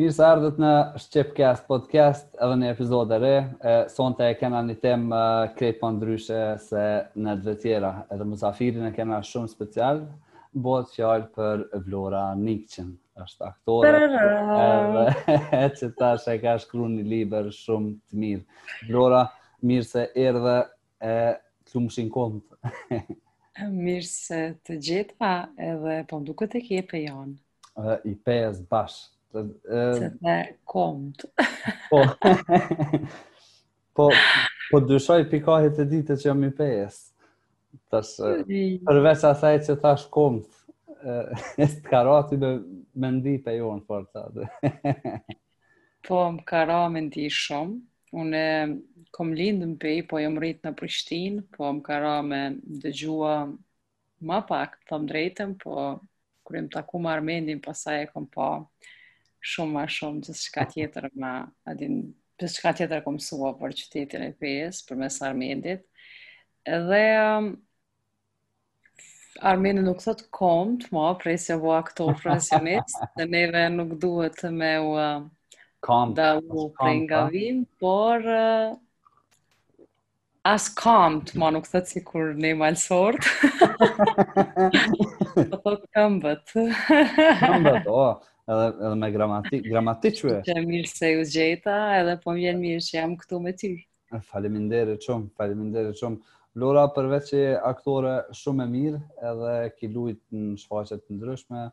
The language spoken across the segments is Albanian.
Mirë se ardhët në Shqipcast Podcast edhe në një epizod të re. E, sonte e kena një temë uh, krejt pak ndryshe se netve tjera. Edhe musafirin e kena shumë special. Bëhet fjalë për Vlora Nikçin. është aktore. Edhe tash e ka shkru një libër shumë të mirë. Vlora, mirë se erdhe e të lumshin komtë. mirë se të gjeta edhe po më duket që je pejan. Uh, i Pejës bash. Uh, Se the komt. po, po, po dyshoj pikahit e dite që jam i Pejës. Tash, uh, përveç asaj që thashë komt, uh, a s'të ka ra ty me, me ndi pejon fort a. po, më ka ra me ndi shumë. Unë kom lindë në Pejë, po jam rritë në Prishtinë, po më ka ra me dëgjua Ma pak, të them drejtën, po kur jam taku me Armendin, pastaj e kom pa shumë ma shumë gjithçka tjetër ma, a din, gjithçka tjetër kom msu për qytetin e Pejës, përmes Armendit. Edhe um, Armendi nuk thotë komt ma, prej se u bo aktor profesionist, dhe neve nuk duhet me u um, da u prej nga vim, por uh, As kamt ma nuk thotë sikur ne malsorët. Po thotë këmbët. Këmbët, o, edhe, edhe me gramatikë, gramatikë qe. Që mirë se ju gjeta, edhe po më vjen mirë që jam këtu me ty. Faleminderit shumë, faleminderit shumë. Vlora përveç që je aktore shumë e mirë, edhe ki lujt në shfaqe të ndryshme.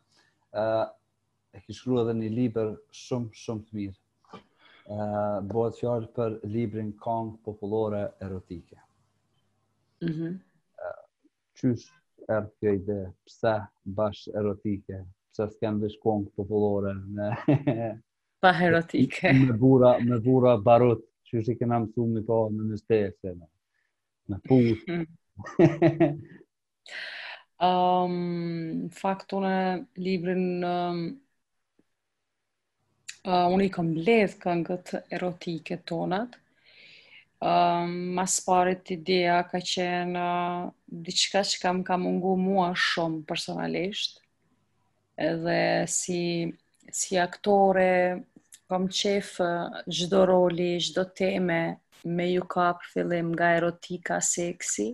e ki shkru edhe një libër shumë, shumë të mirë. Bëhet fjallë për librin Kangë Populore Erotike. Mm -hmm. Qysh erdh kjo ide, pse bash erotike, pse s'ke mbledh Kangë Populore me... pa erotike. me burra, me burra barut, qysh i kena mësu m'i pa në në stese, me, me put. Mm -hmm. Në fakt unë librin um, uh, unë i kam mbledh këngët erotike tonat. Um, ma së pari ideja ka qenë uh, diçka që më ka mungu mua shumë personalisht. edhe si si aktore kam qejf çdo roli, çdo teme me ju kap fillim nga erotika, seksi.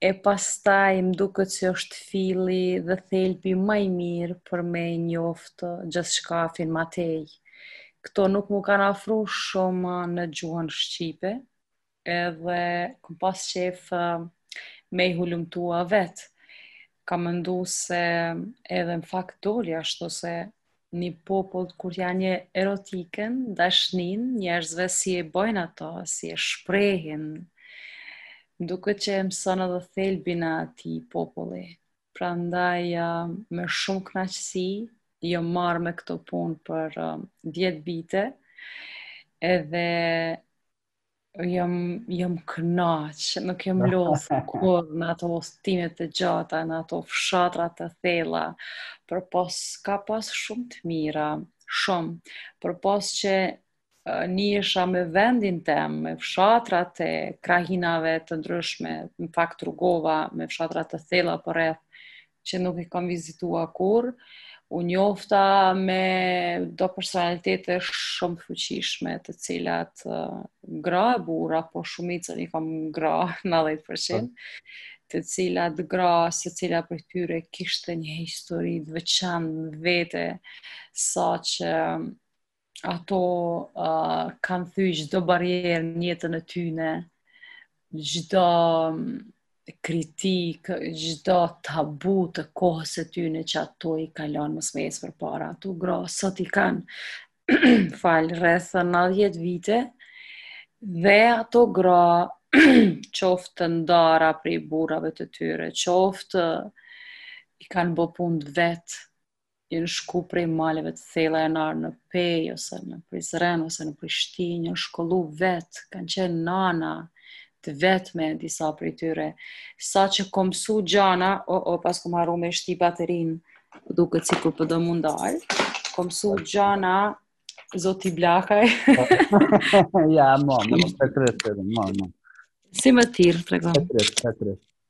E pastaj më duket se është filli dhe thelbi më i mirë për me e njoftë gjithçkafin ma tej. Këto nuk m'u kanë ofru shumë në gjuhën shqipe, edhe kom pas qejf me i hulumtua vetë. Kam mendu se edhe në fakt doli ashtu se një popull kur ja njeh erotikën, dashnin, njerëzve si e bojnë ato, si e shprehin, duket që e mëson edhe thelbin e atij populli. Prandaj me shumë knaqësi, jom marrë me këto punë për 10 vite, edhe jam jam knaq, nuk jam lodh kurrë në ato udhtime të gjata, në ato fshatra të thella, përpos ka pas shumë të mira, shumë, përpos që u njifsha me vendin tem, me fshatrat e krahinave të ndryshme, në fakt rrugova në fshatra të thella përreth, që nuk i kam vizitua kurrë, u njofta me do personalitete shumë të fuqishme të cilat uh, gra e burra, po shumicën i kam gra 90%, të cilat gra secila prej tyre kishte një histori të veçantë vete, saqë Ato uh, kanë thy çdo barrierë në jetën e tyne, çdo mm, kritikë, çdo tabu të kohës së tyne që ato i kalon mes përmes përpara. Ato gra sot i kanë falë rreth 90 vite dhe ato gra qoftë të ndara prej burrave të tyre, qoftë i kanë bo punët vetë, jan shku prej maleve të thella e jan ardh në Pejë, ose në Prizren, ose në Prishtinë, jan shkollu vetë, kanë qenë nana të vetme disa prej tyre. Saqë kom msu gjana, o, o, paskom harru me shti baterinë, duket sikur përdo po mundar, kom msu gjana zoti Blakaj. ja, mo, mo, mo, petret, mo, mo. Si me tirë, tregon. Petret, petret.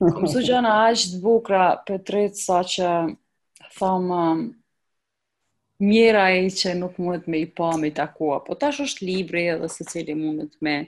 Kom msu gjana aq të bukra prej tyre saqë thom um, mjer ai që nuk mundet me i pa me i takua. Po tash është libri edhe secili mundet me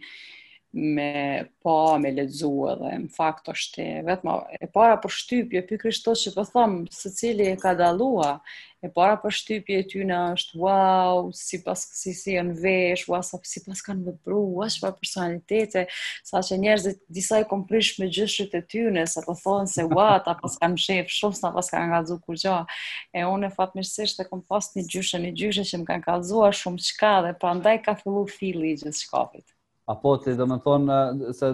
me pa, me lexu edhe në fakt është e vetmja e para përshtypje, pikërisht kto që po thom secili e ka dallua e para përshtypje e tyne është, wow, si paskan, si janë vesh, wow, sa, si paskan vepru, wow, çfarë personalitete, saqë njerëzit disa i kom prish me gjyshet e tyne, sa po thonë se, wow, na paskan mshef shumë, s'na paskan kallzu kurgja, e unë e fatmirësisht e kom pas një gjyshe, një gjyshe që më kanë kallzua shumëçka dhe prandaj ka fillu filli i gjithçkafit. A po, ti domethonë se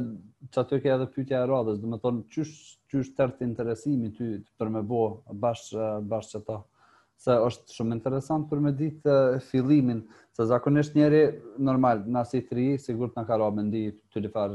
qaty ke edhe pytja e radhës, domethonë qysh qysh t'erdh interesimi ty për me bo bash bash qato. Se është shumë interesant për me ditë fillimin, se zakonisht njeri normal, ne si të ri, sigurt na ka ra me ndi t'lifar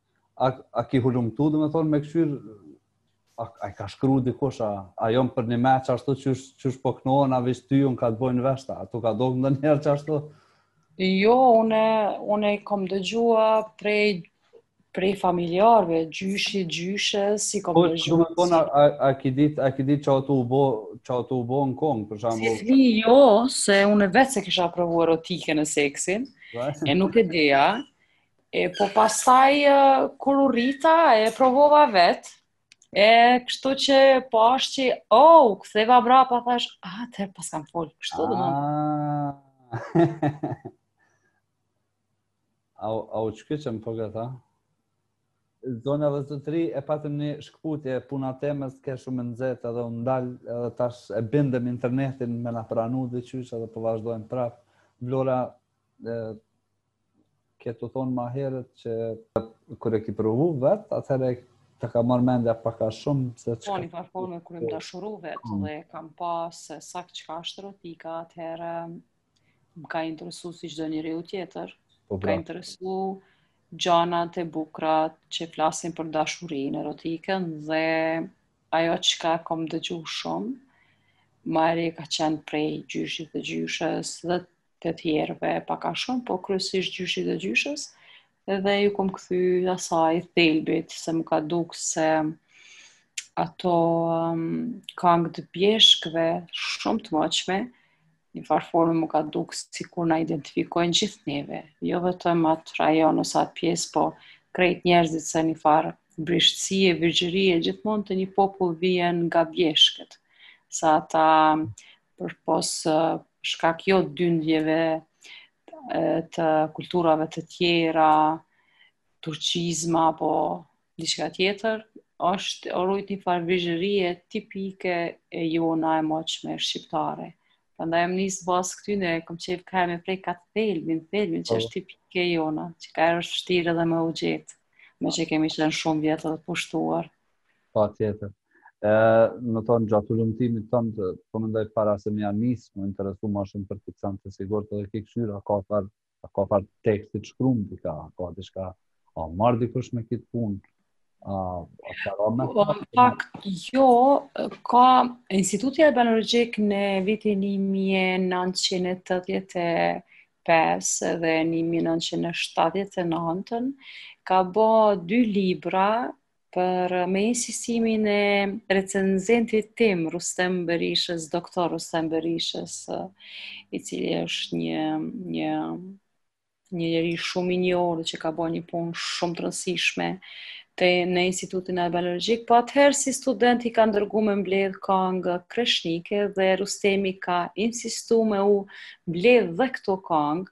A, a ki hulumtu, domethonë, me kqyrë, a, a i ka shkru dikush, a, a jon përnjëmend ashtu qysh po knohen, a veç ty, qysh t'bojnë veshtë, a t'u ka dok ndonjëherë qashtu? Jo, une, une i kom dëgjua prej, prej familjarve, gjyshi, gjyshe, i kom, po, dëgjua. Po, po, po, a, a ki dit, a ki dit që a t'u bo, që a t'u bo në kongë, për shembull? Si fëmi, jo, se une vetë s'e kisha provu erotikën e seksin, e nuk e dija, E po pastaj kur u rrita e provova vet. E kështu që pastaj o u ktheva brapa thash, ah, ata paskan fol kështu do. Ah. Au au shkyçëm pak, a. Zonja dhe zotni, e patëm një shkëputje puna e temës ke shumë nxehtë edhe u ndal edhe tash e bindëm internetin me na pranu diqysh edhe po vazhdojmë prap. Vlora Ke tu thonë ma herët që kur e ki provu vetë, atëherë të ka marrë mendja pak a shumë se çka. Një farë forme kur jam dashuru vetë mm. dhe kam pa se sa çka është erotika, atëherë më ka interesu si çdo njeriu tjetër. Po pra. Ka interesu gjanat e bukra, ato që flasin për dashurin erotikën dhe ajo çka kam dëgju shumë ma herët ka qenë prej gjyshit dhe gjyshes dhe të tjerëve pak a shumë, po kryesisht gjyshit dhe gjyshes, dhe iu kom kthy asaj thelbit, se m'u ka duk se ato um, kangë të bjeshkve shumë të moçme, një farë forme m'u ka duk sikur na identifikojnë gjithë neve, jo vetëm atë rajon ose atë pjesë, po krejt njerëzit se një farë brishtësie, virgjërie gjithmonë te një popull vijen nga bjeshkët, se ata përpos, shkak jo dyndjeve të kulturave të tjera, turqizma apo diçka tjetër, është u rujt një farë virgjërie tipike e jona e moçme shqiptare. Prandaj jam nisë mas këtyne, e kam qef kaherë me prek at thelbin, thelbin që po. është tipike e jona, që kaherë është vshtirë edhe me u gjetë, meqë kemi qenë shumë vjet edhe pushtuar. Pa tjetër. E, më thuj, gjatë hulumtimit tënd, po mendoj para se me ia nisë, u interesu ma shumë për këtë send të sigurt edhe ki kqyr a ka farë, a ka farë teksti t'shkrum, a ka, ka diçka, a u marrë dikush me këtë punë, a, a ka ra me? Po, në fakt, jo, ka Instituti Albanologjik në vitin 1980, 1985 dhe 1979 ka bo dy libra për me insistimin e recenzentit tim, Rustem Berishës, doktor Rustem Berishës, i cili është një, një, një njeri shumë i njohur që ka bo një punë shumë të rënsishme të, në Institutin Albanologjik, po atëherë si studentë i ka dërgu me mbledh kangë kreshnike dhe Rustemi ka insistu me u mbledh dhe këto kangë,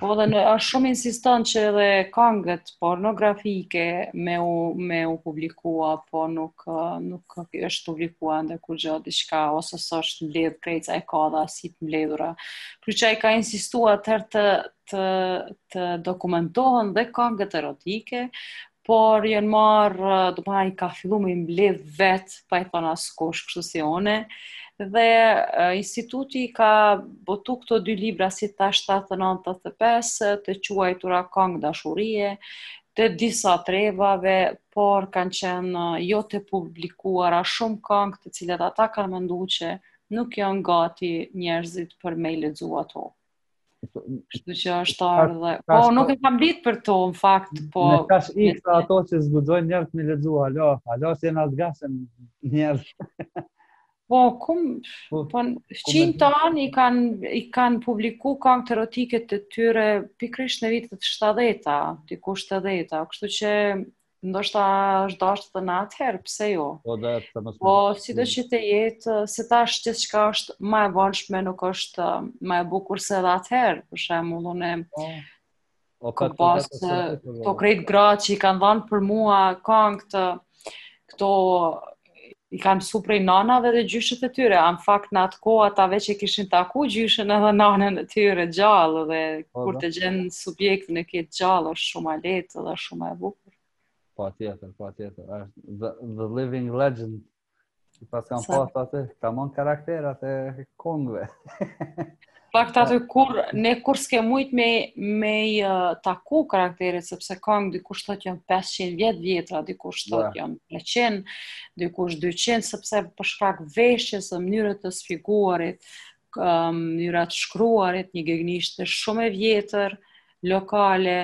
Po dhe, është shumë insistu që edhe këngët pornografike me u me u publikua, po nuk nuk është publikuar ende kurgjo diçka ose s'është mbledh krejt, se ka edhe asi të mbledhura. Kështu që ai ka insistuar atëherë të të të dokumentohen dhe këngët erotike, por janë marrë, domethënë ai ka filluar me i mbledh vet, pa i thonë askush, kështu si unë. Dhe uh, instituti ka botu këto dy libra si thashë 79, 85 të quajtura Kangë dashurie, të disa trevave, por kanë qenë jo të publikuara shumë këngë të cilat ata kanë menduar që nuk janë gati njerëzit për me i lexu ato. Kështu që është ardhë edhe... Po, nuk e kam ditë për to, në fakt, po... Tash i kta ato që s'guxojnë njerëzit me lexu, alo, alo, si jena të gatshëm njerëz. Po, kum, po, po fqinjët tanë i kanë i kanë publiku kangët erotike të tyre pikërisht në vitet e shtatëdhjeta, diku shtatëdhjeta, kështu që Ndoshta është dashtë edhe na atëherë, pse jo? Po, dhe, të mësë po sido që të jetë, se tash gjithçka është ma e vonshme, nuk është ma e bukur se edhe atëherë, për shembull unë, po, o, ka pas, të, të krejtë gratë që i kanë dhanë për mua, kangët këto, i kanë mësu prej nanave dhe gjyshet e tyre, a në fakt në atë kohë ata veç e kishin taku gjyshën edhe nanën e tyre gjallë dhe po, kur të gjen subjektin, e ke të gjallë, është shumë ma e lehtë edhe shumë ma e bukur. Pa tjetër, pa tjetër, është the, the living legend, i paskan pas aty, tamam karakterat e kongve. Pak ato kur, ne kur s'ke mujt me, me uh, taku karakteret, sepse kong dikush thotë jon 500 vjet vjetra, dikush thotë jon 300, dikush 200, sepse për shkak veshjes dhe mënyrës të figurave, um, mënyra e t'shkruarit, një gegnishte shumë e vjetër, lokale,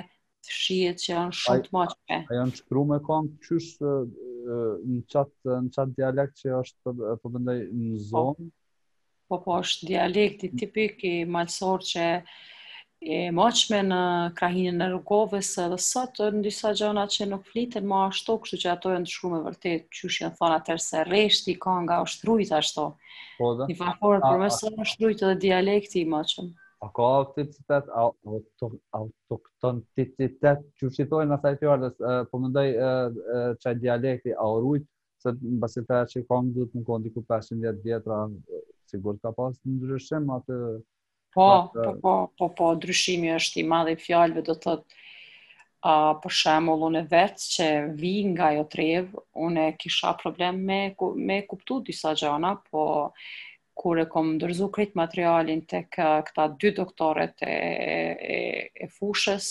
t'fshijet që janë shumë të moçme. A janë shkru me kong qysh në çat dialekt që është po mendoj n'zonë? Po po, është dialekti tipik malsor që e moçme në krahinën e Rugovës dhe sot në disa gjona që nuk fliten ma ashtu, kështu që ato janë t'shkru me vërtet, qysh janë thonë atëher se rreshti kanga është rujtë ashtu. Po dhe? Në fakt, për mes është rujtë dhe dialekti i moçëm. A ka autenticitet, autoktonticitet, qysh i thojnë asaj fjalës, po mendoj që dialekti â rujtë, se mbasi the që kanga munet me konë diku 500 vjet vjetra, sigurt ka pas ndryshim atë... Po, po, po, po, po, ndryshimi është i madh i fjalëve, do të thotë uh, për shemull, unë vetë që vi nga ajo trevë, unë kisha problem me, me i kuptu disa gjana, po kur e kom ndorzu krejt materialin te këta dy doktorët e, e, e fushës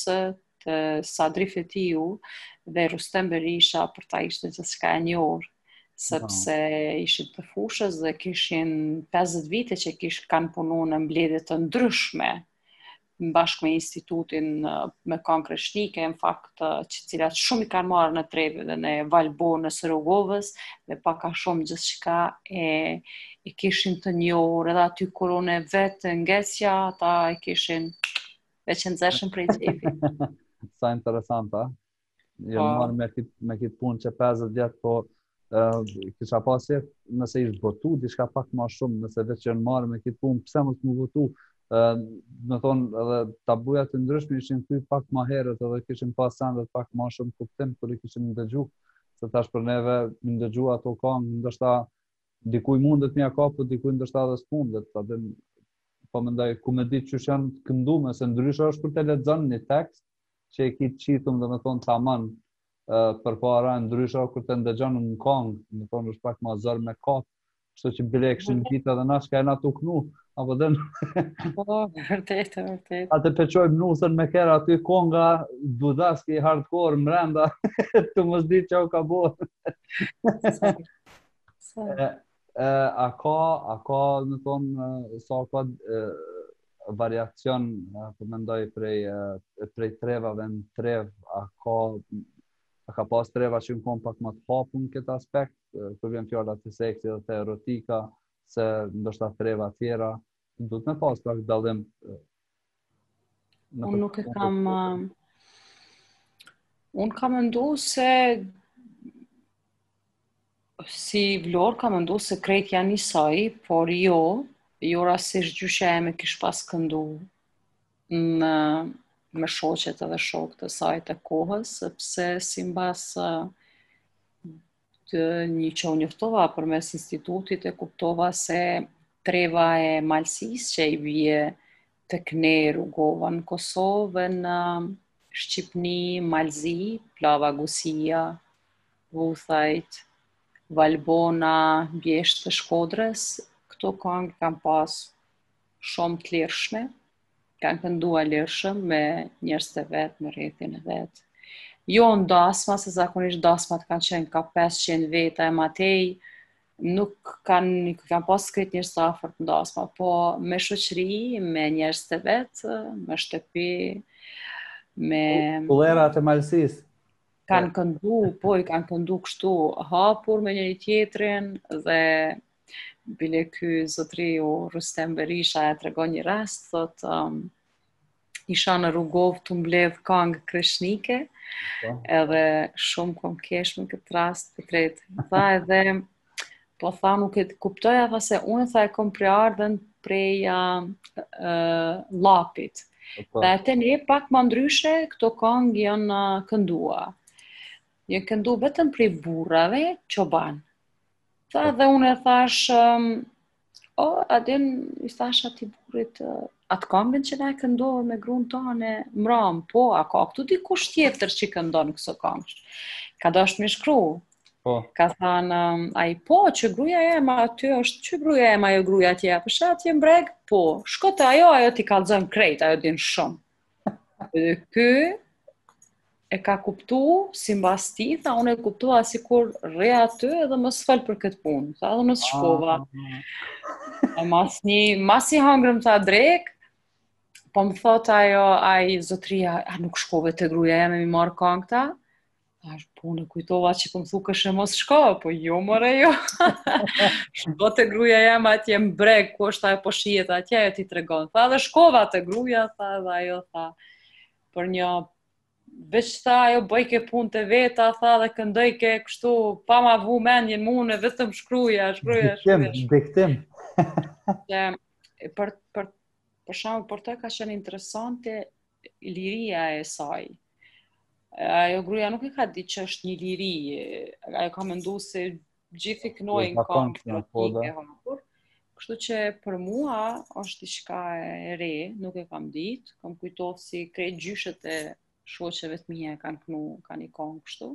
te Sadri Fetiu dhe Rrustem Berisha për ta ishte gjithçka e njohur, sepse ishin të fushës dhe kishin 50 vite që kish kanë punu në mbledhje të ndryshme bashkë me institutin me kangë kreshnike, në fakt të cilat shumë i kanë marrë në trevë edhe në Valbonë, Rugovës dhe pak a shumë gjithçka e, e kishin të njohur edhe aty ku unë vetë ngecja, ata e kishin Me që nëzëshëm prej gjepi. Sa interesant, a? Jo, po. me u marrë me kit punë qe 50 vjet, po uh, kish pas, nëse ish botu, diçka pak ma shumë, nëse veç që n'marrë me këtë punë, pse mos me botu, uh, me thonë edhe tabuja të ndryshme ishin thy pak ma herët edhe kishin pas sendet pak ma shumë kuptim kur i kishim ndëgju, se tash për neve me ndëgju ato kangë, ndoshta Dikuj mundet mja ka, po dikuj ndoshta edhe s'mundet, pa dhe po mendoj ku me ditë qysh janë të këndume, se ndryshe është kur e lexon një tekst, që e ki t'qitun domethonë tamam uh, përpara, ndryshe është kur e ndëgjon në kongë, me thonë është pak ma zor me kapë, kështu që bile e kishim qitë edhe najsen me e knu, apo dhe në... Po, vërtet, vërtet. A të peqojmë nusen me kerra aty konga, dudaski, hardcore, mrenda, të mos di çka u ka bërë. Sa? a ka, a ka, me thonë, sa ka variacion, po mendoj, prej, prej trevave në trevë, a ka, a ka pas treva që jon konë pak ma të hapun n'këtë aspekt, kur vjen fjala te seksi dhe te erotika, se ndoshta treva tjera, Do të me pas pak dallim. Unë nuk e kam... Unë kam mendu se... Si folklor kam mendu se krejt janë njësoj, por jo, jo rastësisht gjyshja eme kish pas këndu me shoqet edhe shokët e sajt e kohës, sepse simbas tani që u njoftova përmes institutit e kuptova se treva e malësisë që i bje të kenë Rugova në Kosovë në Shqipni, Mal i Zi, Plava Gusia, Vuthajt, Valbona, Bjeshkët e Shkodrës, këto kangë kanë pas shumë të lirshme, kanë këndua lirshëm me njerëz të vet, me rrethin e vet. Jo në dasma, se zakonisht dasmat kanë qenë ka 500 veta e matej, nuk kanë nuk kanë pas krejt njerëz të afërt në dasma, po me shoqëri, me njerëz të vet, me shtëpi, në kullat e malësisë. Kanë këndu, po i kanë këndu kështu hapur me njëri-tjetrin dhe Bile ky zotëriu Rustem Berisha e tregon një rast, thotë um, isha në Rugovë tu mbledh kangë kreshnike, po. edhe shumë kom kesh me këtë rast të drejtë. Tha edhe, po tha nuk e kuptoja, tha se unë tha e kom prejardhjen prej uh, uh, Llapit. Po. Dhe atje pak më ndryshe, këto kangë janë uh, këndua. Janë këndu vetëm prej burrave, çobanë. Tha dhe unë i thashë, um, o, a din, i thashë atij burrit, uh, atë kangën që na e këndove me grun tane, mramë, po, a ka këtu dikush tjetër që i këndon këso kangësh? Kah dojsha me i shkru, Po. Ka thanë um, ai po qe gruja eme aty është qe gruja eme ajo gruja atje. Po sheh atje n'breg? Po. Shko te ajo, ajo t'i kallzon krejt, ajo din shumë. Ky e ka kuptu simbas tij, tha unë e kuptova sikur rri aty edhe mos fol për këtë punë, tha edhe s' ah. shkova. E masi, masi hangrëm tha drekë, po më thotë ajo, ai zotria, a nuk shkove te gruja jeme me i marrë kangët a? Thashë po, po unë kujtova që po më thojshe mos shko, po jo more jo. Shko te gruja jeme atje në breg, ku është ajo po shihet atje, ajo t'i tregon. Tha dhe shkova te gruja, tha dhe ajo, tha, për një, veç tha, ajo bëjke punët e veta, tha dhe këndojke kështu, pa ma vu mendjen mu, unë, vetëm shkruja, shkruja, shkruja. Diktim, diktim. për, për, për shembull, për të ka qenë interesante, liria e saj, Ajo gruja nuk e ka ditë që është një liri, ajo ka mendu se gjithë i kënojnë ka kam në kodë. Kështu që për mua është diçka e re, nuk e kam ditë, kam kujtu se krejt gjyshet e shoqeve të mija e kanë kënu, kanë i kanë kështu.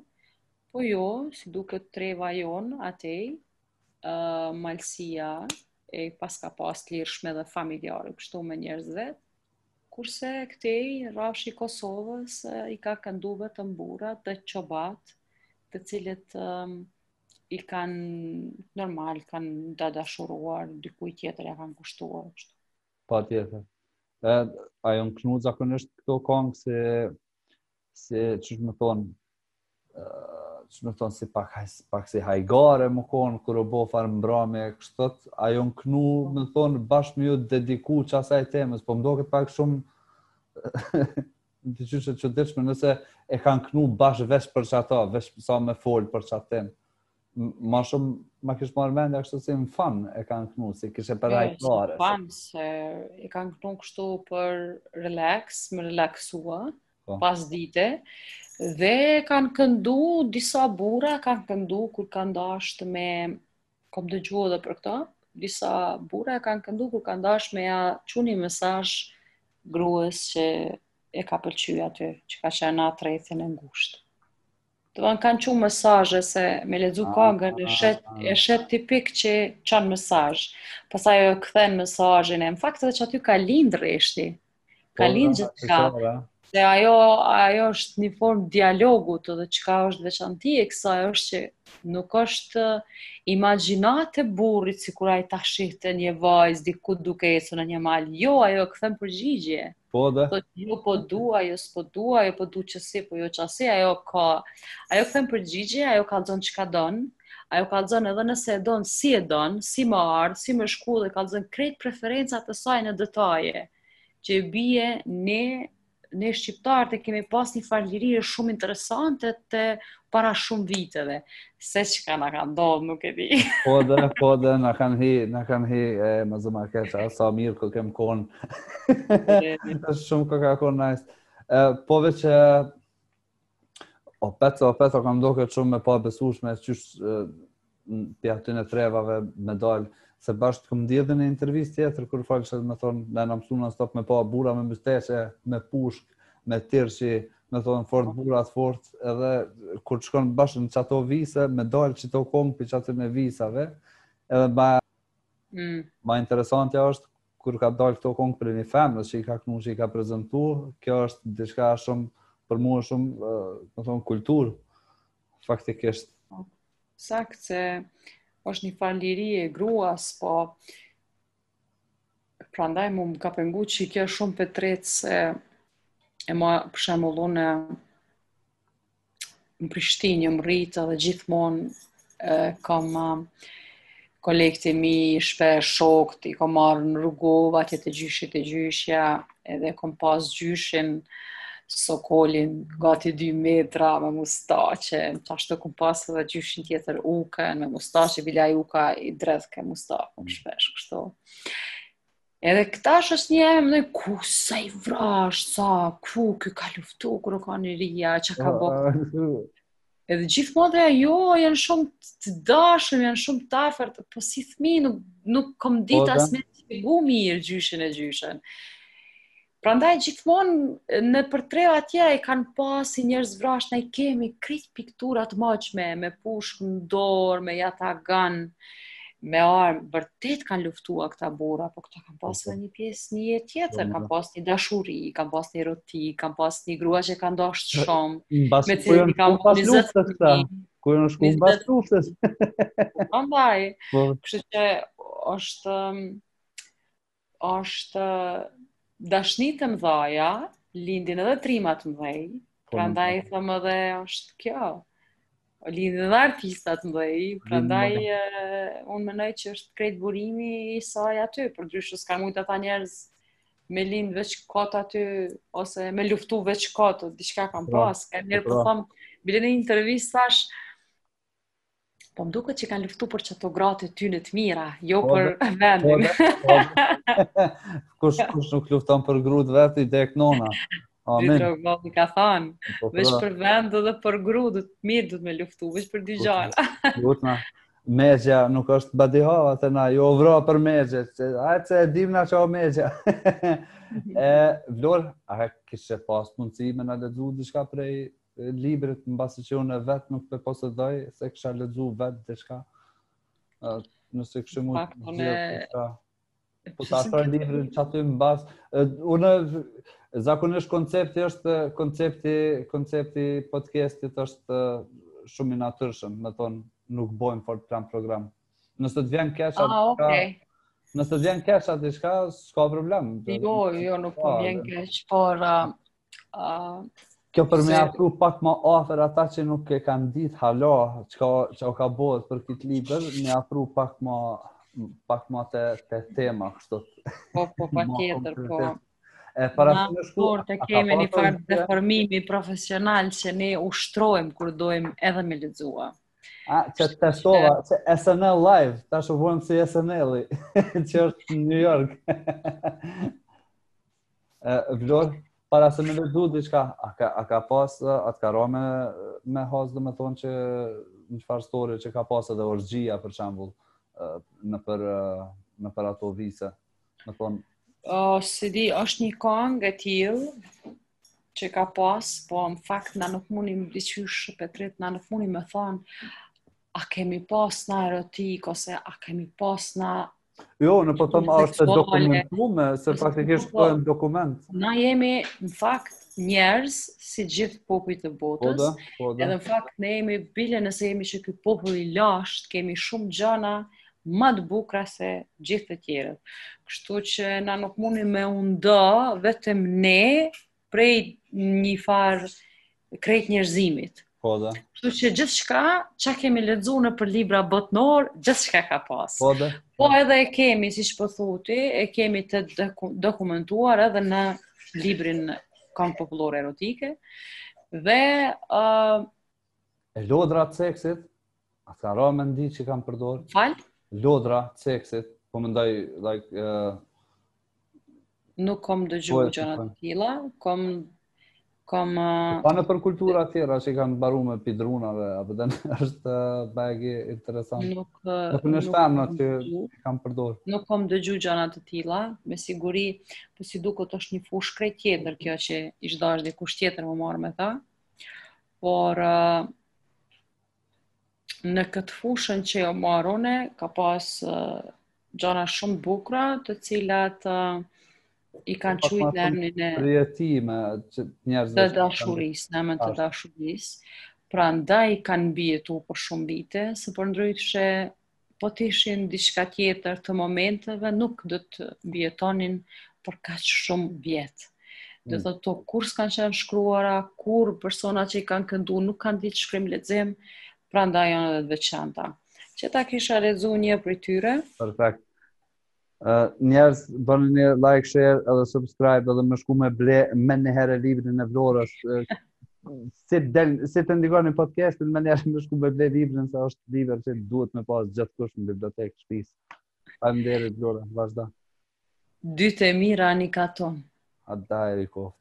Po jo, si duket treva jonë atej, uh, malsia e paska pas të lirëshme dhe familjare, kështu me njerëz t'vet, Kurse këtej rrafshi i Kosovës i ka këndu vetëm burrat dhe çobanët, të cilët um, i kanë normal kanë të dashuruar dikujt tjetër ja kanë kushtuar kështu. Patjetër. Ë a janë knu zakonisht këto kangë se se qysh me thon qysh me thon si pak pak si hajgare me kon kur u bë far mbrëmje kështu thot a janë knu me thon bash me ju dediku qasaj temës po më duket pak shumë e çuditshme nëse e kanë knu bash veç për qata veç sa me fol për qat temë ma shumë ma kish marr mendja kështu si në fan e kanë knu si kishe për hajgare fan se e kanë knu kështu për relax me relaksu a po. pas dite, dhe kanë këndu, disa burra kanë këndu, kur kanë dashtë me, kom dëgju edhe për këta, disa burra kanë këndu, kur kanë dashtë me ja çu ni mesazh grues që e ka pëlqy aty, që ka qenë n'atë rrethin e ngushtë. Tanë kanë çu mesazhe, se me lezu ah, kongën, e ah, sheh ah. e sheh tipik që çon mesazh. Pastaj e kthen mesazhin e, në fakt edhe qaty ka lindë rreshti, Ka po, lindë gjithçka, dhe ajo, ajo është një formë dialogut dhe çka është veçanti e kësaj është që nuk është imagjinatë e burrit sikur ai ta shihte një vajzë diku duke ecë në një mal, jo, ajo e kthen përgjigje. Po dhe? Po, jo po du, ajo s'po du, ajo po du qësi, po jo qasi, ajo ka, ajo kthen përgjigje, ajo kallzon çka don, Ajo kallzon edhe nëse e don, si e don, si me ardh, si me shku dhe kallzon krejt preferencat e saj në detaje, që i bie ne ne shqiptarët e kemi pas një farë lirije shumë interesante të para shumë viteve. Se çka na ka ndodhë, nuk e di. Po dhe, po dhe, na kanë hi, na kanë hi, e, mos zo ma keq a, sa mirë që kem konë. shumë kë ka konë nejse. Po veç, O Petro, o Petro, ka m'doket shumë e pabesushme, qysh prej atyne trevave me dalë, se bash kom ndi edhe ni intervistë tjetër, kur fola që me thonë, jena mësu nonstop me pa burra me musteqe, me pushk, me tirqi, me thonë fort burra të fort, edhe kur të shkon bash në qato vise, me dalë qito kongë prej qatyne visave, edhe ma, mm. ma interesantja është, kur ka dalë këto kongë për një femër që i ka knu që i ka prezentu, kjo është diçka shumë, për mua shumë, me thonë, kulturë, faktikisht. Saktë, se është një farë liri e gruas, po prandaj mu më ka pengu qikjo shumë portretet se e mua për shembull unë në Prishtinë jam rritë edhe gjithmonë i kom kolegt e mi shpesh shokt i kom marr në Rugovë atje te gjyshi te gjyshja edhe e kom pas gjyshin Sokolin gati dy metra me mustaqe qashtu e kom pas edhe gjyshin tjetër Ukën me mustaqe bile ai Uka i dredhke mustaqen shpesh kështu Edhe këta është është një e menoj, ky sa i vrazhd, sa, ku, ky ka luftu, kur u kanë i ri, çka ka bo. Edhe gjithmonë, jo, janë shumë të dashëm, janë shumë të afërt, po si fmi, nuk, nuk kom po, ditë as me dëgju mirë gjyshin e gjyshen. Prandaj gjithmonë në portrete tjera i kanë pas si njerëz të vrazhd, na i kemi krejt pikturat e moçme, me pushkë në dorë, me jatagan, me armë, vërtet kanë luftua këta burra, po këta kanë pas edhe një pjesë një jetë tjetër, po, kanë po. pas një dashuri, kanë pas një erotikë, kanë pas një grua që e kanë dashtë shumë, me të një kanë pas njëzet të një. Kur janë shku mbas luftës. Prandaj, kështu që është, Është dashnitë e mëdhaja lindin edhe trimat e mëdhej, po, prandaj e thom edhe është kjo. Lindin edhe artistat e mëdhej, prandaj unë menoj që është krejt burimi i saj aty, përndryshe s'kanë mujtë ata njerëz me lind veç kot aty, ose me luftu veç kot, diçka kanë, po, pas, kanjëherë po, po, po thom, bile në intervistë thash, Po më duket që kanë luftu për qeto gratë e tyne të mira, jo po, për dhe, vendin. Po, po, kush, kush nuk lufton për gru të vet, i dekt nona. Amin. Dritëro Agolli ka thanë, po, veç pra për vend dhe për gru të mirë duhet me luftu, veç për dy gjana. Te na, mexha nuk është badihava te na, jonë vra për mexha, që, a e që e dim na çka o mexha. e, Vlorë, a e kishe pasë mundësi me na lexu diçka prej librit mbasi që unë vet nuk po e posedoj, se kisha lexu vet diçka. Ë, nëse kishe mujt të po gjithë. Po ta afroj librin qaty mbas. Unë zakonisht koncepti është koncepti koncepti i podcastit është shumë i natyrshëm, me thon nuk bojmë fort plan program. Nëse të vjen kesh atë. Ah, okay. Nëse të vjen keq a diçka, s'ka problem. Jo, jo, nuk po më vjen keq, por Uh, Kjo për me afru pak më afër ata që nuk e kanë ditë hala çka, çka bëhet për këtë libër, me afru pak më pak më te, te tema, kështu. Po, po, patjetër, po. E para të them shkurt, e kemi një farë të formimi profesional që ne ushtrojmë kur dojmë edhe me lexu. A, që të testova, që SNL live, tash e bojmë si SNL-i, që është në New York. E, Vlor, para se me lexu diçka, a ka, a ka pas, a të ka ra me, me hasë domethonë që në çfarë storie që ka pas edhe orgjia për shambull nëpër, nëpër ato vise. Domethonë... O, oh, s'e di, është një kangë e tillë që ka pas, po në fakt na nuk mundim me ditë qysh po e pret, na nuk mundim me thonë a kemi pas na erotik, ose a kemi pas na Jo, unë po them është e dokumentume, se faktikisht po është dokument. Na jemi, në fakt, njerëz, si të gjithë popujt e botës, po po edhe në fakt, ne jemi bile nëse jemi qeky popull i lashtë, kemi shumë gjana ma të bukra se të gjithë të tjerët. Kështu që na nuk mundim me u nda, vetëm ne, prej një farë krejt njerëzimit. Po de. Kështu që gjithçka që kemi lexu nëpër libra botnorë, gjithçka ka pas. Po de. Po edhe e kemi, siç po thu ti, e kemi të dokumentuar edhe në librin Kangë Popullore Erotike. Dhe uh, E lodra të seksit, a të ka ra me ndi që i kanë përdor? Fal? Lodra të seksit, po mendoj, like, uh, nuk kom dëgju po, gjana të tilla, kom kom uh, pa nëpër kultura të tjera që i kanë maru me pi drunave apo dhe është uh, bajagi interesant. Nuk uh, nuk është famë a i kanë përdor. Nuk kom dëgju gjana të tilla, me siguri, po si duket është një fushë krejt tjetër kjo që i ish dashtë dikush tjetër me u marrë me ta. por në këtë fushën që jom marrë unë, ka pas gjana shumë të bukura të cilat i kanë rujtë në emnin e... Përjetimet e njerëzve... Të dashurisë, në emën të dashurisë. Prandaj kanë mbijetu për shumë vite, se përndryshe po të ishin diçka tjetër të momenteve, nuk do të mbijetonin për kaq shumë vjet. Dhe mm. ato, ato kur s'kanë qenë shkruara, kur persona që i kanë këndu nuk kanë ditë shkrim lexim, prandaj janë edhe të veçanta. Qe, ta kisha lexu një prej tyre. Perfekt. Njerëz bëni një like, share edhe subscribe edhe me shku me ble menjëherë librin e Vlorës. Si del, si ta ndëgoni podcastin menjëherë me shku me ble librin se është libër që duhet me pas gjithkush në bibliotekë t'shpisë. Faleminderit Vlora, vazhdo. Dy të mira n'ni katun. A dai rikoft.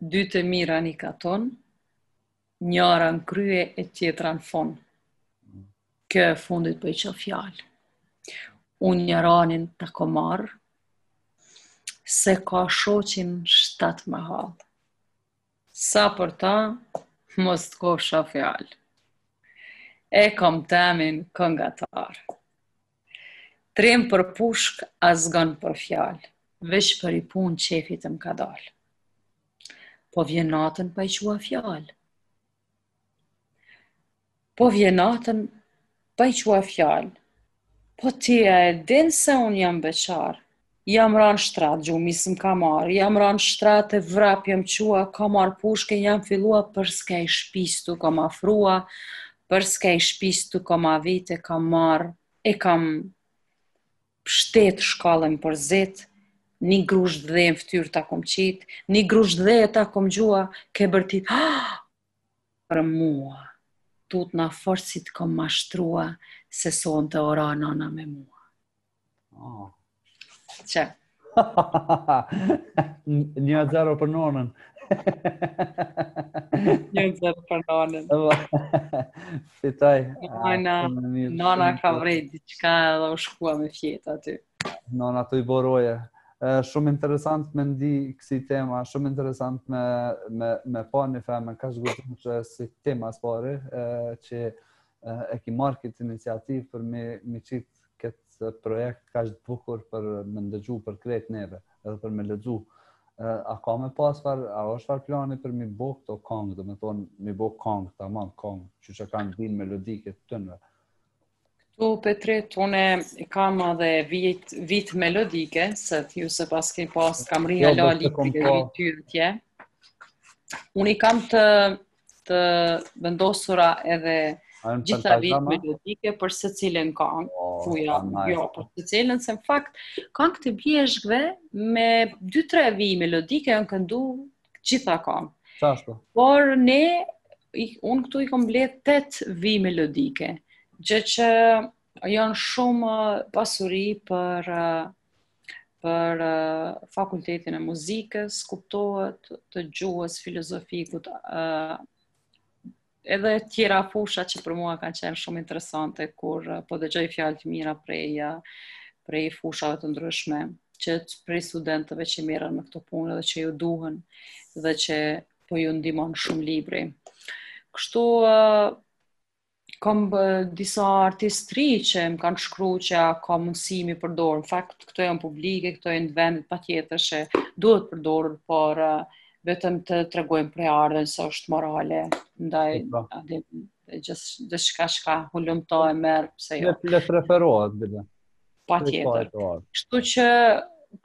Dy të mira n'ni katun. Njëra në krye e tjetra në fund. Kjo e fundit po i çon fjalë. Unë jaranin ta kom marrë, s'e ka shoqin shtatë mahallë. Sa për ta, mos të kofsha falë. E kom temin këngatarë. Trim për pushkë azgan për fjalë. Veç për i punë qefit m'ka dalë. Po vjen natën pa i çua fjalë. Po vjen natën pa i çua fjalë. Po ti e din se unë jam beqar. Jam ra në shtrat, gjumi s'më ka marrë, jam ra në shtrat e vrap jam çua, kam marrë pushkën, jam fillua për skej shpisë t'u kom afrua, për skej shpisë t'u kom avit e kam marrë, e kam pshtet shkallën për zid, ni grusht dhe n'ftyrë ta kom qit, ni grusht dhe ta kom gjua, ke bërtit haaa! për mua, tutna fort si t'kom mashtrua, se sonte o ra nana me mua. Oh. Që? Një zero për nonën. Një zero për nonën. Fitoi. Nona, nona ka vrejt diçka edhe u shkua me fjetë aty. Nona tu i bo roje. Shumë interesant me ndi kësi tema, shumë interesant me, me, me pa një femën, ka shgurëtëm kësi tema së pari, që e ki marrë kët iniciativë për me, me qitë këtë projekt kaq të bukur për me ndëgju për krejt neve, edhe për me lexu. A ka me pas far, a është far plani për mi bo këto kongë, domethonë, mi bo kongë, taman kongë, që që kanë vinë melodike të tynve? Këtu, Petrit, unë i kam edhe vitë, vitë melodike, se ti s'e paske pa, s'kam mrri jo, lali për vit tjë tje. Unë i kam të të vendosura edhe t'gjitha vitë melodike për secilën kong, pothuja, jo, për secilën, se në fakt, kongët e bjeshkve me 2-3 vi melodike janë këndu gjitha kongët. Qashtu. Por ne, i, unë këtu i kom mbledh 8 vi melodike, gjë që janë shumë pasuri për për fakultetin e muzikës, kuptohet të gjuhës filozofikut, edhe tjera fusha që për mua kanë qenë shumë interesante, kur po dëgjoj fjallë të mira prej, prej fushave të ndryshme, që prej studentëve që merren me këto punë dhe që ju duhen dhe që po ju ndihmon shumë libri. Kështu, kam disa artistë që më kanë shkru që a ka mundësi mi përdorë. Në fakt, këto janë publike, këto janë vendet patjetër që duhet përdorur, por vetëm të tregojmë prejardhjen se është morale, ndaj po. dhe çka çka hulumton e merr, pse jo. Le të referohet, dhe. Patjetër. Kështu që,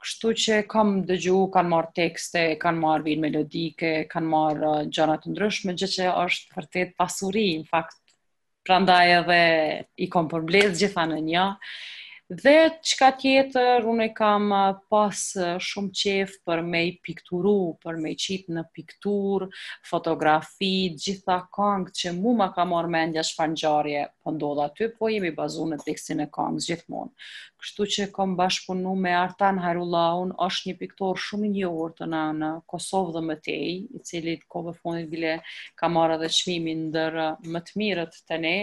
kështu që kam dëgju, kanë marrë tekste, kanë marrë vijën melodike, kanë marrë uh, gjana të ndryshme, gjë që është vërtet pasuri, në fakt, prandaj edhe i kom përmbledhë gjitha në një. Dhe çka tjetër, unë kam uh, pas uh, shumë qejf për me i pikturu, për me i qitë në pik, turë, fotografi, gjitha kangët që mu ma ka marrë mendja çfarë ngjarje po ndodh aty, po jemi bazu në tekstin e kangës gjithmonë. Kështu që kam bashkëpunu me Artan Hajrullaun, është një piktor shumë i njohur te na në Kosovë dhe më tej, i cili kohëve të fundit bile ka marrë edhe çmimin ndër më të mirët te ne.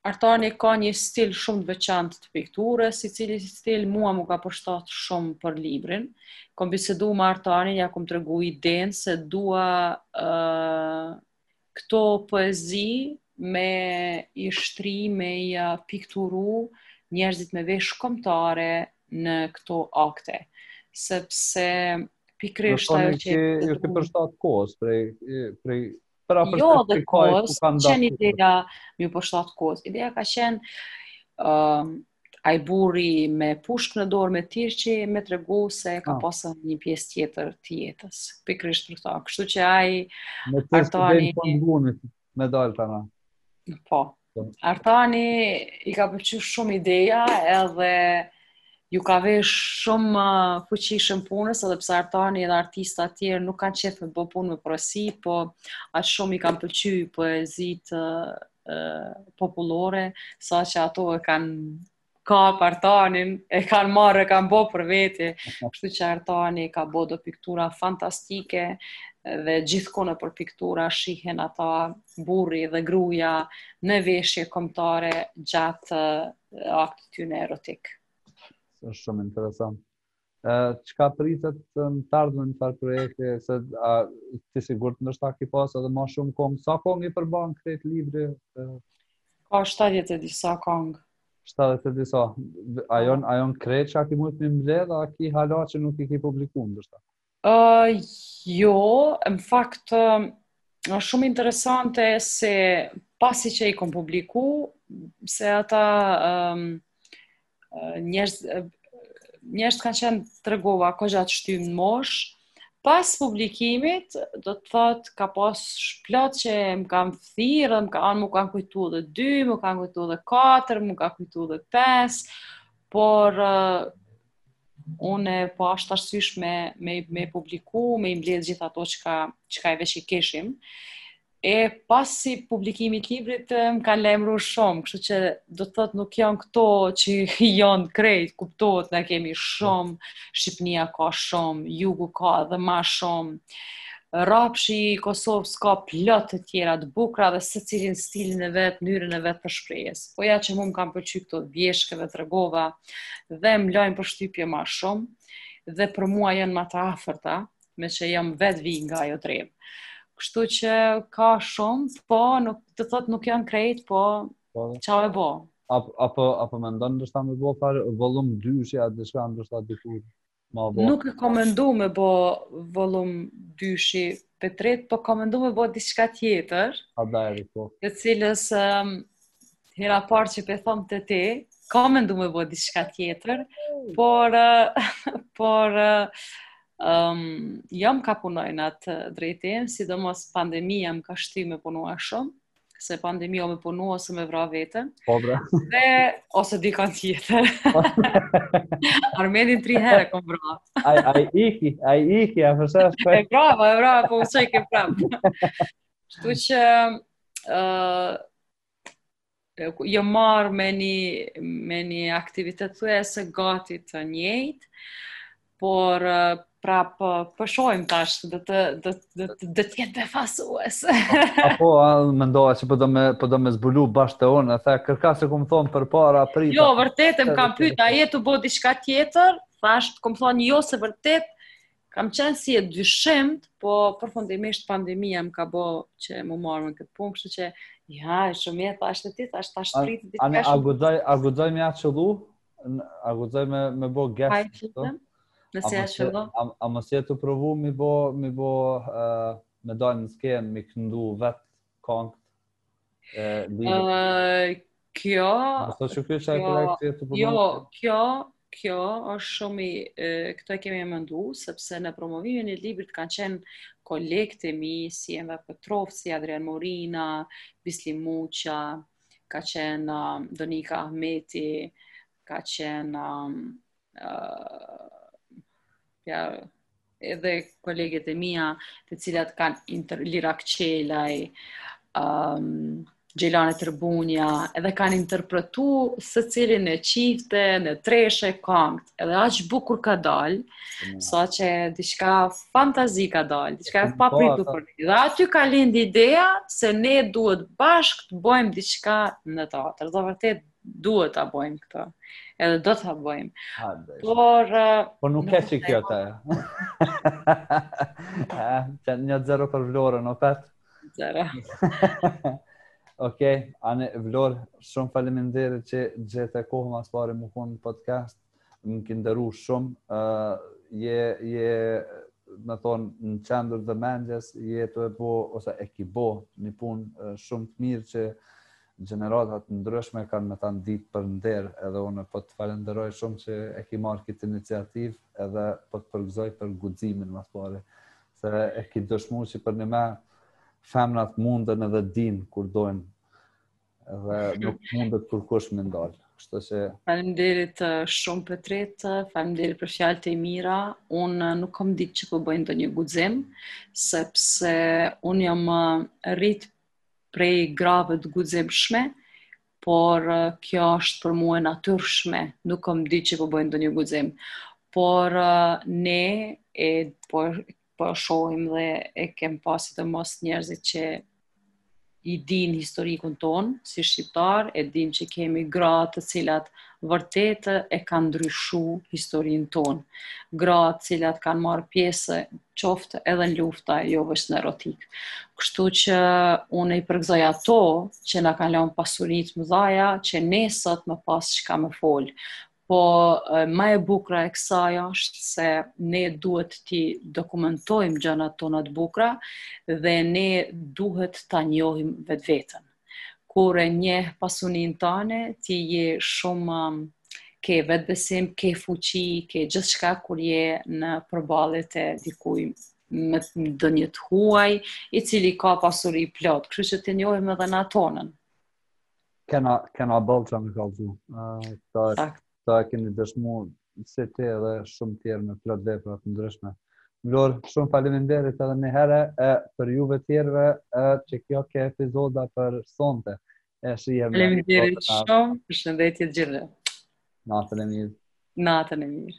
Artani ka një stil shumë të veçantë të pikturës, i cili stil mua mu ka përshtat shumë për librin. Kom bisedu me Artanin, ja kom tregu idenë se dua uh, këto poezi me i shtri, me i uh, pikturu njerëzit me veshë kombtare në këto akte. Sepse pikrisht ajo që... Iu përshtat kohës prej, prej Pra për jo, dhe kohës, ka qenë ideja, me iu përshtatë kohës, ideja ka qenë uh, ai burri me pushk në dorë me tirq me tregu se ka pasur një pjesë tjetër të jetës. Pikërisht për këtë. Kështu që ai artani me dal tani. Po. Artanit i ka pëlqy shumë ideja edhe ju ka vesh shumë uh, fuqishëm punës edhe pse Artani edhe artista të tjerë nuk kanë qejf me bo punë me porosi, po aq shumë i kanë pëlqy poezitë uh, popullore, saqë ato e kanë kap Artanin, e kanë marrë, e kanë bo për veti, kështu që Artani ka bo do piktura fantastike, dhe gjithkun nëpër piktura shihen ata burri dhe gruja në veshje kombtare gjatë uh, aktit tyne erotik. Shumë interesant. Çka pritet në të ardhmen, farë projekte, se a, ti sigur t ndoshta ki pas edhe ma shumë kongë, sa kongë i përbanë krejt libri? Ka 70 e disa kongë. 70 e disa, a jonë krejt që ki mujtë me i mbledhë, a ki hala që nuk i ki publiku, ndoshta? Uh, jo, në fakt është shumë interesante se pasi që i kom publiku, se ata um, njerëz njerëz kanë qenë tregova kogja të shtym në mosh. Pas publikimit, do të thot ka pas plot që më kanë thirrë, m'u kanë m'u kanë kujtu edhe 2, m'u kanë kujtu edhe 4, m'u kanë kujtu edhe 5, por uh, unë po dashta asisoj me, me, me publiku, me i mbledhë gjithë ato çka, çka veç i kishim. E pas publikimit të librit, më kanë lajmru shumë, kështu që do të thotë nuk janë këto që janë krejt, kuptohet, na kemi shumë, Shqipnia ka shumë, jugu ka edhe ma shumë, rrafshi i Kosovës ka plot të tjera të bukura dhe secili stilin e vet, mënyrën e vet të shprehjes. Po ja që mua më kanë pëlqyer këto veç edhe tregova dhe më lajnë përshtypje ma shumë, dhe për mua janë ma të afërta, meqë jam vetë vi nga ajo trevë. Kështu që ka shumë, po do të thotë nuk janë krejt, po, po. Ça me bo. Apo, apo, apo mendon ndoshta me bo farë volum 2 a diçka ndoshta dikur? Me bo. Nuk e kom mendu me bo volum dyshi Petrit, po kom mendu me bo diçka tjetër. A da e riko. Të cilës um, hera parë që po e thom te ti, kom mendu me bo diçka tjetër, por, uh, por uh, um, jam ka punoj në atë drejtim, sidomos pandemia më ka shty me punua shumë, se pandemia o me punu ose me vra veten. Po bre. Dhe ose dikan tjetër. Armendin tri herë e kom vra. Ai ai iki, ai iki, a përse as po. E vrava, e vrava, po usoj ke prap. Kështu që ë uh, jom marr me një me një aktivitet thuaj se gati të njëjtë. por prap po, po shohim tash do të do të do të jetë befasues. A, po mendova se po do me po do me zbulu bash te unë, the kërkujt s'e kom thon përpara prit. Jo, vërtet më kanë pyet, a je tu bë diçka tjetër? Tash, u kom thon jo se vërtet kam qenë si e dyshimt, po përfundimisht pandemia më ka bë që me u marrë me këtë punë, kështu që ja, shumë mirë e thashë te ti, thashë tash prit diçka. A guxoj, a guxoj me ia qëllu? A guxoj me me bo guest këtu? Nëse ja shëllo. A mos je tu provu me bo me bo me dalë në skenë, me i këndu vet kangët. Ëh, kjo. Po çu ky çaj projekti të punon. Jo, kjo Kjo është shumë i, këtë e kemi mëndu, sepse në promovimin e librit kanë qenë kolegët e mi, si Enver Petrovci, Adrian Morina, Bislim Muçaj, ka qenë uh, Donika Ahmeti, ka qenë um, uh, ja, edhe koleget e mija, të cilat kanë inter, Lirak Çelaj, um, Xhejlane Tërbunja, edhe kanë interpretu secili në çifte, në treshe, kangët, edhe aq bukur ka dal, mm. saqë diçka fantazi ka dal, diçka e papritur po, për ne. Dhe aty ka lind ideja se ne duhet bashkë të bëjmë diçka në teatr. Dhe vërtet duhet ta bëjmë këtë. Edhe do ta bëjmë. Por po nuk ka si kjo ta. Ja, një zero për Vlorën, o pat. Zero. ok, Vlorë, shumë faleminderit që gjete kohë ma s'pari me konë në podcast, më ki nderu shumë, uh, je, je, me thanë, në qendër të vëmendjes, je tu e bo, ose e ki bo, një punë uh, shumë të mirë që gjenerata t'ndryshme kanë me ta ditë për nder, edhe unë po të falenderoj shumë që e ki marrë këtë iniciativë, edhe po të përgëzoj për guximin ma s'pari. Se e ki dëshmu që përnime femnat munden edhe din kur dojnë dhe nuk mundet kurkush me i ndalë. Kështu që... Faleminderit uh, shumë vërtet, uh, faleminderit për fjalët e mira. Unë uh, nuk kam ditë që po bëj ndonjë guxim, sepse unë jam rrit prej grave të guximshme, por kjo është për mua e natyrshme, nuk kam ditë që po bëj ndonjë guxim. Por ne e po po shohim dhe e kem pas sidomos njerëzit që i din historikun ton si shqiptar, e din që kemi gra të cilat Vërtet e kanë ndryshu historinë tonë. Gra të cilat kanë marrë pjesë qoftë edhe në lufta, jo veç në erotik. Kështu që unë i përgëzoj ato që na kanë lënë pasuri t'mëdhaja, që ne sot me pas çka me folë. Po ma e bukra e kësaj është se ne duhet t'i dokumentojmë gjanat tona t'bukra dhe ne duhet ta njohim vetveten. Kur e njeh pasuninë tane, ti je shumë um, ke vetëbesim, ke fuqi, ke gjithçka kur je në përballje të dikujt, me ndonjë të huaj, i cili ka pasuri plot, kështu që të njohim edhe na tonën. Kena, kena boll çka me kallëzu. Uh, Këtë e keni dëshmu si ti dhe shumë tjerë me plot vepra të ndryshme. Vlor, shumë faleminderit edhe një herë e për juve tjerëve e, që kjo ke epizoda për sonte. E shihemi. Faleminderit shumë, përshëndetje gjithëve. Natën e mirë. Natën e mirë.